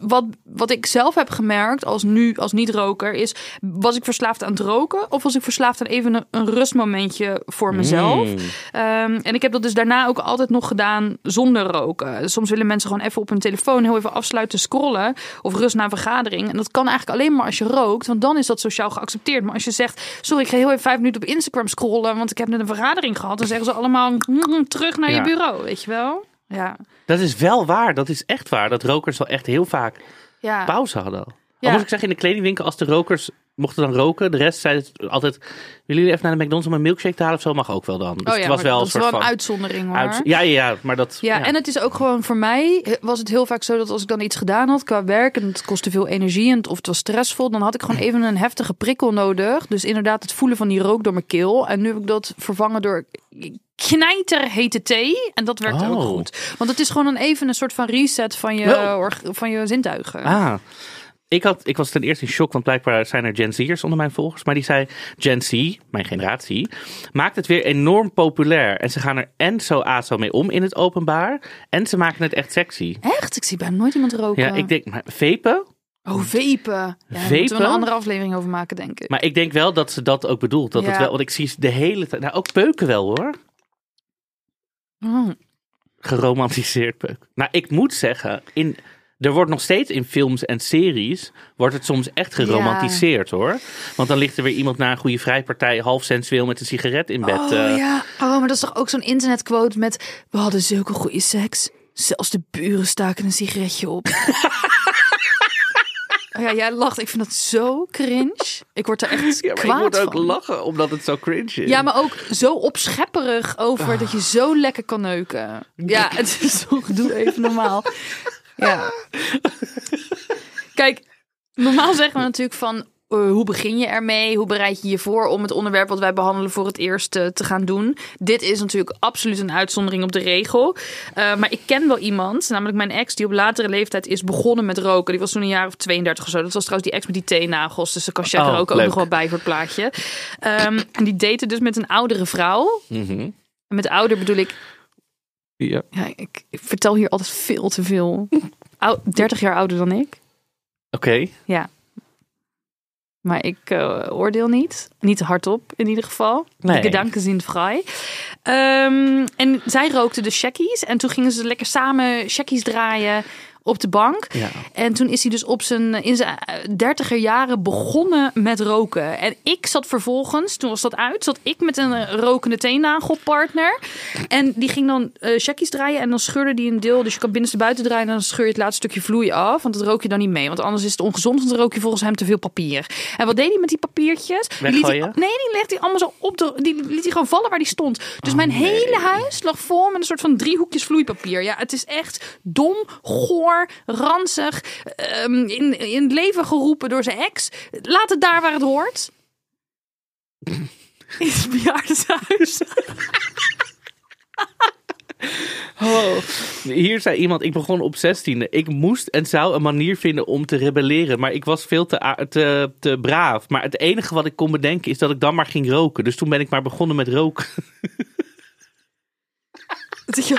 C: wat, wat ik zelf heb gemerkt als nu, als niet-roker, is: was ik verslaafd aan het roken? Of was ik verslaafd aan even een, een rustmomentje voor mezelf?
B: Mm.
C: Ehm, en ik heb dat dus daarna ook altijd nog gedaan zonder roken. Soms willen mensen gewoon even op hun telefoon heel even afsluiten, scrollen. Of rust na een vergadering. En dat kan eigenlijk alleen maar als je rookt, want dan is dat sociaal geaccepteerd. Maar als je zegt: Sorry, ik ga heel even vijf minuten op Instagram scrollen, want ik heb net een vergadering gehad. Dan zeggen ze allemaal: "Mm, terug naar je bureau, weet je wel? Ja.
B: Dat is wel waar, dat is echt waar. Dat rokers wel echt heel vaak
C: Ja.
B: pauze hadden. Al
C: Ja.
B: moet ik zeggen, in de kledingwinkel, als de rokers mochten dan roken, de rest zei het altijd, willen jullie even naar de McDonald's om een milkshake te halen of zo? Mag ook wel dan. Dus
C: oh ja,
B: het was wel
C: dat
B: een
C: is
B: soort
C: wel een
B: van...
C: uitzondering hoor.
B: ja, ja, ja, maar dat...
C: ja, en het is ook gewoon voor mij was het heel vaak zo dat als ik dan iets gedaan had qua werk en het kostte veel energie en het, of het was stressvol, dan had ik gewoon even een heftige prikkel nodig. Dus inderdaad het voelen van die rook door mijn keel. En nu heb ik dat vervangen door knijter hete thee en dat werkt ook
B: Oh.
C: goed. Want het is gewoon dan even een soort van reset van je, van je zintuigen.
B: Ah. Ik, had, ik was ten eerste in shock, want blijkbaar zijn er Gen Z'ers onder mijn volgers. Maar die zei, Gen Z, mijn generatie, maakt het weer enorm populair. En ze gaan er en zo aso mee om in het openbaar. En ze maken het echt sexy.
C: Echt? Ik zie bijna nooit iemand roken.
B: Ja, ik denk, maar vapen?
C: Oh, vapen. Ja, daar moeten we een andere aflevering over maken, denk ik.
B: Maar ik denk wel dat ze dat ook bedoelt. Dat het wel, want ik zie de hele tijd, nou ook peuken wel hoor.
C: Oh.
B: geromantiseerd peuk. Nou, ik moet zeggen, in, er wordt nog steeds in films en series, wordt het soms echt geromantiseerd hoor. Want dan ligt er weer iemand na een goede vrijpartij, half sensueel met een sigaret in bed.
C: Oh
B: eh.
C: ja, oh, maar dat is toch ook zo'n internetquote met... We hadden zulke goede seks. Zelfs de buren staken een sigaretje op. <laughs> Oh ja, jij lacht. Ik vind dat zo cringe. Ik word er echt <laughs>
B: Ja,
C: kwaad
B: ik moet ook
C: van.
B: lachen, omdat het zo cringe is.
C: Ja, maar ook zo opschepperig over dat je zo lekker kan neuken. Ja, <laughs> het is toch, doe even normaal. Ja. <laughs> Kijk, normaal zeggen we natuurlijk van eh, hoe begin je ermee? Hoe bereid je je voor om het onderwerp wat wij behandelen voor het eerst eh, te gaan doen? Dit is natuurlijk absoluut een uitzondering op de regel. Eh, maar ik ken wel iemand, namelijk mijn ex, die op latere leeftijd is begonnen met roken. Die was toen een jaar of 32 of zo. Dat was trouwens die ex met die teennagels. Dus daar kan Jack
B: Oh,
C: er ook, ook nog wel bij voor het plaatje. Ehm, en die date dus met een oudere vrouw.
B: Mhm.
C: En met ouder bedoel ik
B: Ja.
C: ja, ik, ik vertel hier altijd veel te veel. Ou 30 jaar ouder dan ik.
B: Oké.
C: Maar ik eh, oordeel niet. Niet hardop in ieder geval.
B: Nee.
C: De gedanken zijn vrij. Ehm, en zij rookte de checkies. En toen gingen ze lekker samen checkies draaien op de bank.
B: Ja.
C: En toen is hij dus op zijn, in zijn dertiger jaren begonnen met roken. En ik zat vervolgens, toen was dat uit, zat ik met een eh, rokende teennagelpartner. En die ging dan eh checkies draaien en dan scheurde die een deel. Dus je kan binnenste buiten draaien en dan scheur je het laatste stukje vloei af. Want dat rook je dan niet mee. Want anders is het ongezond, want dan rook je volgens hem te veel papier. En wat deed hij met die papiertjes? Die liet hij, nee, die legde hij allemaal zo op de, die liet hij gewoon vallen waar die stond. Dus mijn hele huis lag vol met een soort van driehoekjes vloeipapier. Ja, het is echt dom, goor, ranzig, ehm, in, in het leven geroepen door zijn ex. Laat het daar waar het hoort. <laughs> In het bejaardenhuis. <laughs>
B: Oh. Hier zei iemand, ik begon op 16e. Ik moest en zou een manier vinden om te rebelleren. Maar ik was veel te, te, te braaf. Maar het enige wat ik kon bedenken is dat ik dan maar ging roken. Dus toen ben ik maar begonnen met roken. <laughs>
C: Dat je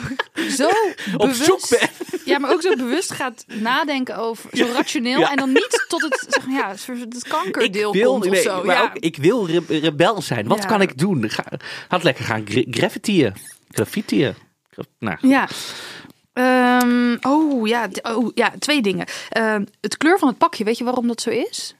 C: zo <laughs>
B: Op
C: bewust,
B: ben.
C: Ja, maar ook zo bewust gaat nadenken over, zo rationeel.
B: Ja.
C: En dan niet tot het, zeg maar, ja, het kankerdeel
B: wil,
C: komt of
B: nee,
C: zo.
B: maar
C: Ja.
B: ook, ik wil re- rebel zijn. Wat
C: Ja.
B: kan ik doen? Ga, had lekker gaan gra- graffitiën. Graffitiën. Gra- Nou,
C: Ja. Ehm, oh, ja, oh ja, twee dingen. Ehm, het kleur van het pakje, weet je waarom dat zo is?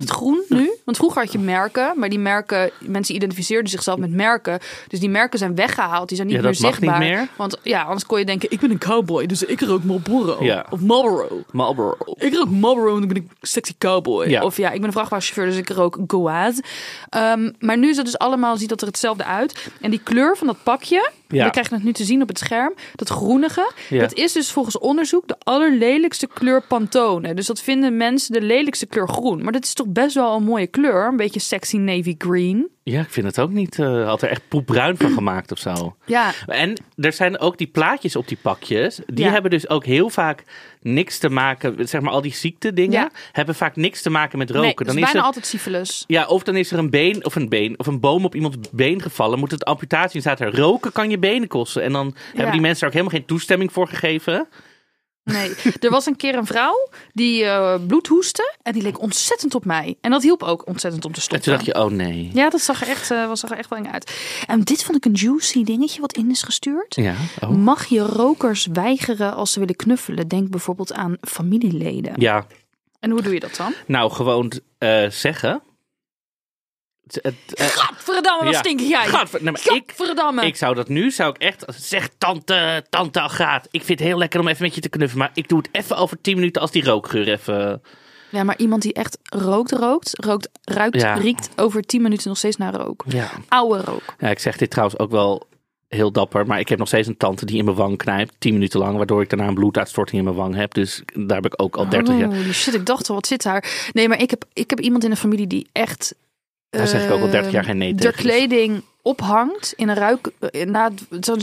C: Het groen nu? Want vroeger had je merken, maar die merken, mensen identificeerden zichzelf met merken. Dus die merken zijn weggehaald, die zijn niet
B: Ja,
C: meer
B: dat mag niet
C: zichtbaar.
B: meer.
C: Want ja, anders kon je denken, ik ben een cowboy, dus ik rook Marlboro.
B: Ja.
C: Of Marlboro.
B: Marlboro.
C: Ik rook Marlboro en dan ben ik sexy cowboy.
B: Ja.
C: Of ja, ik ben een vrachtwagenchauffeur, dus ik rook Goaz. Ehm, maar nu is het dus allemaal, ziet dat er hetzelfde uit. En die kleur van dat pakje,
B: Ja.
C: we krijgen het nu te zien op het scherm. Dat groenige,
B: Ja.
C: dat is dus volgens onderzoek de allerlelijkste kleur Pantone. Dus dat vinden mensen de lelijkste kleur groen. Maar dat is toch best wel een mooie kleur. Een beetje sexy navy green.
B: Ja, ik vind het ook niet. eh had er echt poepbruin van gemaakt of zo. <clears throat>
C: Ja,
B: En er zijn ook die plaatjes op die pakjes. Die
C: Ja.
B: hebben dus ook heel vaak niks te maken. Zeg maar, al die ziektedingen
C: Ja.
B: hebben vaak niks te maken met roken.
C: nee,
B: dan
C: is
B: is
C: bijna
B: er,
C: altijd syphilis.
B: ja, of dan is er een been of een been of een boom op iemands been gevallen. Moet het amputatie en staat er roken kan je benen kosten. En dan hebben die mensen er ook helemaal geen toestemming voor gegeven.
C: Nee, er was een keer een vrouw die eh bloed hoestte en die leek ontzettend op mij. En dat hielp ook ontzettend om te
B: En
C: stoppen.
B: toen dacht je, oh nee.
C: Ja, dat zag er echt, eh, was zag er echt wel eng uit. En dit vond ik een juicy dingetje wat in is gestuurd.
B: Ja, oh.
C: Mag je rokers weigeren als ze willen knuffelen? Denk bijvoorbeeld aan familieleden.
B: ja.
C: En hoe doe je dat dan?
B: nou gewoon eh, zeggen. Het, eh,
C: Gadverdamme, wat
B: Ja.
C: stink jij?
B: Gadver- ik, zou dat nu, zou ik echt, zeg tante, tante Agraat, ik vind het heel lekker om even met je te knuffelen, maar ik doe het even over 10 minuten als die rookgeur even...
C: Ja, maar iemand die echt rookt, rookt, rookt, ruikt,
B: Ja.
C: riekt over 10 minuten nog steeds naar rook.
B: Ja.
C: Oude rook.
B: ja, ik zeg dit trouwens ook wel heel dapper, maar ik heb nog steeds een tante die in mijn wang knijpt, 10 minuten lang, waardoor ik daarna een bloeduitstorting in mijn wang heb. Dus daar heb ik ook al 30 jaar.
C: Holy shit, ik dacht al, wat zit daar? Nee, maar ik heb, ik heb iemand in de familie die echt...
B: Daar zeg ik ook al 30 jaar geen nee
C: De
B: tegen, dus.
C: kleding ophangt in een ruik... eh, Na,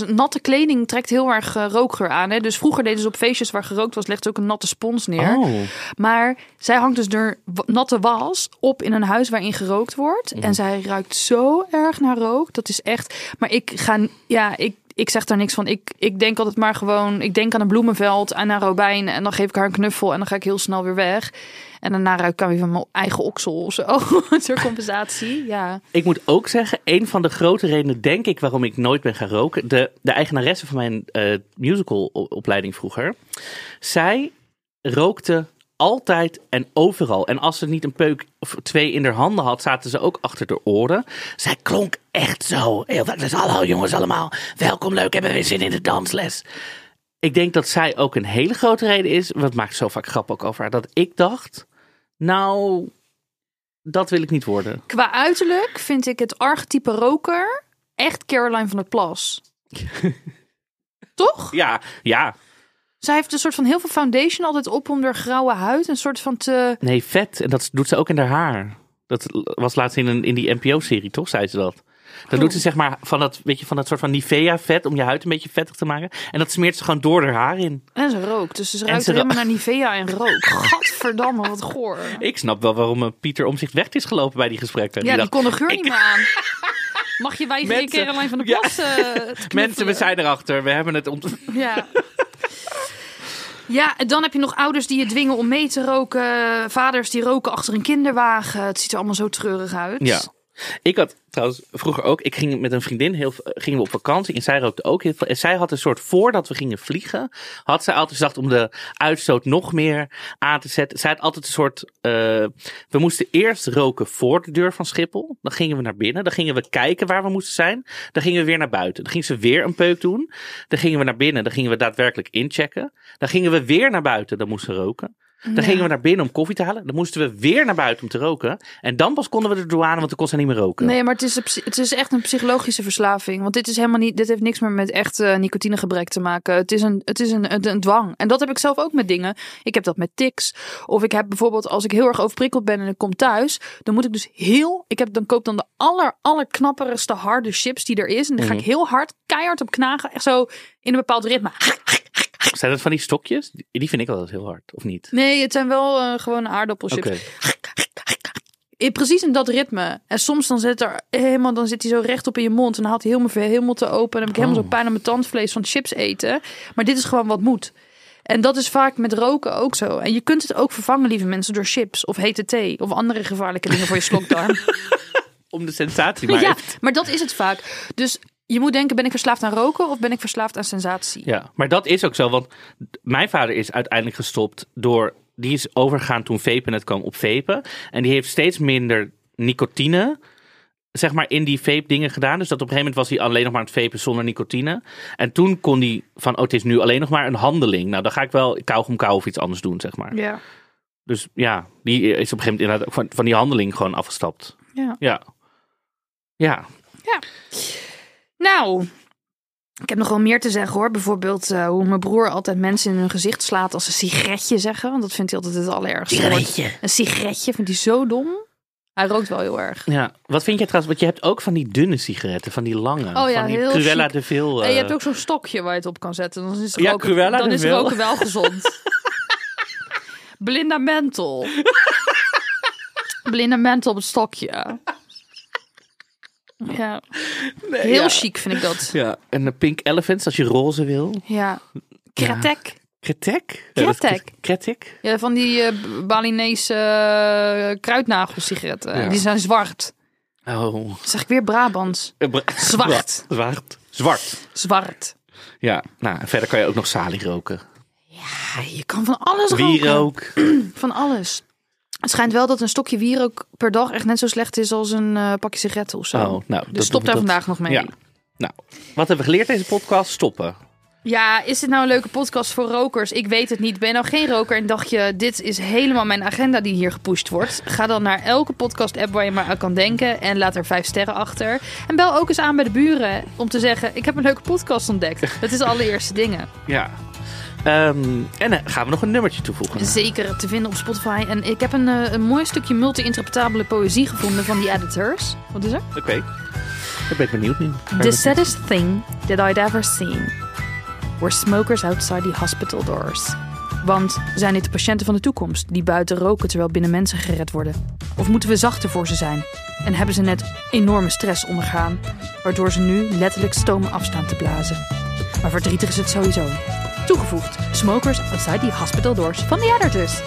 C: natte kleding trekt heel erg eh, rookgeur aan. Hè? Dus vroeger deden ze op feestjes waar gerookt was, legden ze ook een natte spons neer.
B: Oh,
C: Maar zij hangt dus w- natte was op in een huis waarin gerookt wordt.
B: Mhm.
C: En zij ruikt zo erg naar rook. Dat is echt. Maar ik ga. Ja, ik, ik zeg daar niks van. Ik, ik denk altijd maar gewoon. Ik denk aan een bloemenveld en aan Robijn. En dan geef ik haar een knuffel. En dan ga ik heel snel weer weg. En daarna ruik ik weer van mijn eigen oksel of zo. <laughs> Ter compensatie. Ja.
B: ik moet ook zeggen, een van de grote redenen, denk ik, waarom ik nooit ben gaan roken, de, de eigenaresse van mijn eh musicalopleiding vroeger, zij rookte altijd en overal. En als ze niet een peuk of twee in haar handen had, zaten ze ook achter de oren. Zij klonk echt zo. Heel dus hallo jongens allemaal, welkom, leuk, hebben we weer zin in de dansles. Ik denk dat zij ook een hele grote reden is, wat maakt zo vaak grap ook over haar, dat ik dacht, nou, dat wil ik niet worden.
C: Qua uiterlijk vind ik het archetype roker echt Caroline van der Plas. <laughs> Toch?
B: Ja, ja.
C: Zij heeft een soort van heel veel foundation altijd op om haar grauwe huid een soort van te...
B: Nee, vet. En dat doet ze ook in haar haar. Dat was laatst in, een, in die NPO-serie, toch? Zei ze dat. Dan doet ze zeg maar van dat, weet je, van dat soort van Nivea-vet om je huid een beetje vettig te maken. En dat smeert ze gewoon door haar haar in.
C: En ze rookt, dus ze ruikt
B: ze
C: helemaal naar Nivea en rook. <laughs> Gadverdamme, wat goor.
B: Ik snap wel waarom eh, Pieter om zich weg is gelopen bij die gesprekken.
C: Ja, die kon de geur
B: ik-
C: niet meer aan. <laughs> Mag je weigeren
B: Mensen-
C: Caroline van der
B: Ja.
C: Plas eh, <laughs>
B: Mensen, we zijn erachter. We hebben het ont...
C: Ja. Ja, en dan heb je nog ouders die je dwingen om mee te roken. Vaders die roken achter een kinderwagen. Het ziet er allemaal zo treurig uit.
B: Ja. Ik had trouwens vroeger ook, ik ging met een vriendin heel, gingen we op vakantie en zij rookte ook heel veel. En zij had een soort, voordat we gingen vliegen, had zij altijd gezegd om de uitstoot nog meer aan te zetten. Zij had altijd een soort, eh, we moesten eerst roken voor de deur van Schiphol. Dan gingen we naar binnen, dan gingen we kijken waar we moesten zijn. Dan gingen we weer naar buiten. Dan ging ze weer een peuk doen. Dan gingen we naar binnen, dan gingen we daadwerkelijk inchecken. Dan gingen we weer naar buiten, dan moesten we roken. Dan gingen we naar binnen om koffie te halen. Dan moesten we weer naar buiten om te roken. En dan pas konden we de douane, want dan kon ze niet meer roken.
C: Nee, maar het is, een het is echt een psychologische verslaving. Want dit is helemaal niet, dit heeft niks meer met echt eh, nicotinegebrek te maken. Het is, een, het is een, een, een dwang. En dat heb ik zelf ook met dingen. Ik heb dat met tics. Of ik heb bijvoorbeeld, als ik heel erg overprikkeld ben en ik kom thuis, dan moet ik dus heel, ik heb dan koop dan de aller, allerknapperigste harde chips die er is. En dan ga ik heel hard, keihard op knagen. Echt zo in een bepaald ritme.
B: Zijn dat van die stokjes? Die- vind ik altijd heel hard, of niet?
C: Nee, het zijn wel eh gewone aardappelchips.
B: Oké.
C: In, precies in dat ritme. En soms dan zit, er helemaal, dan zit hij zo rechtop in je mond. En dan haalt hij helemaal te open. En dan heb ik helemaal
B: Oh.
C: zo pijn aan mijn tandvlees van chips eten. Maar dit is gewoon wat moet. En dat is vaak met roken ook zo. En je kunt het ook vervangen, lieve mensen, door chips of hete thee. Of andere gevaarlijke dingen voor je slokdarm. <laughs>
B: Om de sensatie maar
C: ja, maar dat is het vaak. Dus je moet denken, ben ik verslaafd aan roken of ben ik verslaafd aan sensatie?
B: Ja, maar dat is ook zo. Want mijn vader is uiteindelijk gestopt door... Die is overgegaan toen vapen net kwam op vapen. En die heeft steeds minder nicotine... zeg maar, in die vape dingen gedaan. Dus dat op een gegeven moment was hij alleen nog maar aan het vapen zonder nicotine. En toen kon hij van, oh, het is nu alleen nog maar een handeling. Nou, dan ga ik wel kauwgom kou of iets anders doen, zeg maar.
C: Ja.
B: Dus ja, die is op een gegeven moment inderdaad ook van, van die handeling gewoon afgestapt.
C: ja.
B: Ja. Ja.
C: Nou, ik heb nog wel meer te zeggen hoor. Bijvoorbeeld eh, hoe mijn broer altijd mensen in hun gezicht slaat als ze sigaretje zeggen. Want dat vindt hij altijd het allerergste. woord. Een sigaretje vindt hij zo dom. Hij rookt wel heel erg.
B: ja. Wat vind jij trouwens? Want je hebt ook van die dunne sigaretten, van die lange.
C: Oh ja,
B: van die
C: heel
B: Cruella de Vil.
C: En je
B: eh,
C: hebt ook zo'n stokje waar je het op kan zetten. Dan is,
B: Ja,
C: roken,
B: Cruella
C: dan is roken wel gezond. <laughs> Belinda Mental. Mental op het stokje. Ja, heel
B: ja.
C: chic vind ik dat.
B: Ja, en de Pink Elephants als je roze wil.
C: Ja. Kretek.
B: Kretek? Dat is
C: Kretek.
B: Kretek?
C: Ja, van die eh, Balinese uh, kruidnagelsigaretten.
B: Ja.
C: Die zijn zwart.
B: Oh.
C: Zeg ik weer Brabants.
B: Eh, bra- <laughs>
C: Zwart.
B: Zwart. Zwart.
C: Zwart.
B: Ja, nou, en verder kan je ook nog salie roken.
C: Ja, je kan van alles roken.
B: Wierook. <clears throat>
C: Van alles. Het schijnt wel dat een stokje wierook per dag echt net zo slecht is als een eh, pakje sigaretten of zo.
B: Oh, nou,
C: dus
B: dat-
C: stop daar
B: dat-
C: vandaag nog mee.
B: Ja. Nou, wat hebben we geleerd deze podcast? Stoppen.
C: Ja, is dit nou een leuke podcast voor rokers? Ik weet het niet. Ben je nou geen roker en dacht je, dit is helemaal mijn agenda die hier gepusht wordt? Ga dan naar elke podcast-app waar je maar aan kan denken en laat er vijf sterren achter. En bel ook eens aan bij de buren om te zeggen, ik heb een leuke podcast ontdekt. Dat is de allereerste dingen.
B: Ja. Ehm, en dan gaan we nog een nummertje toevoegen.
C: Zeker te vinden op Spotify. En ik heb een, eh, een mooi stukje multi-interpretabele poëzie gevonden van die editors. Wat is er?
B: Oké. Ben ik benieuwd nu.
C: The saddest thing that I'd ever seen were smokers outside the hospital doors. Want zijn dit de patiënten van de toekomst die buiten roken terwijl binnen mensen gered worden? Of moeten we zachter voor ze zijn? En hebben ze net enorme stress ondergaan, waardoor ze nu letterlijk stomen afstaan te blazen? Maar verdrietig is het sowieso. Toegevoegd, smokers outside the hospital doors van de editors.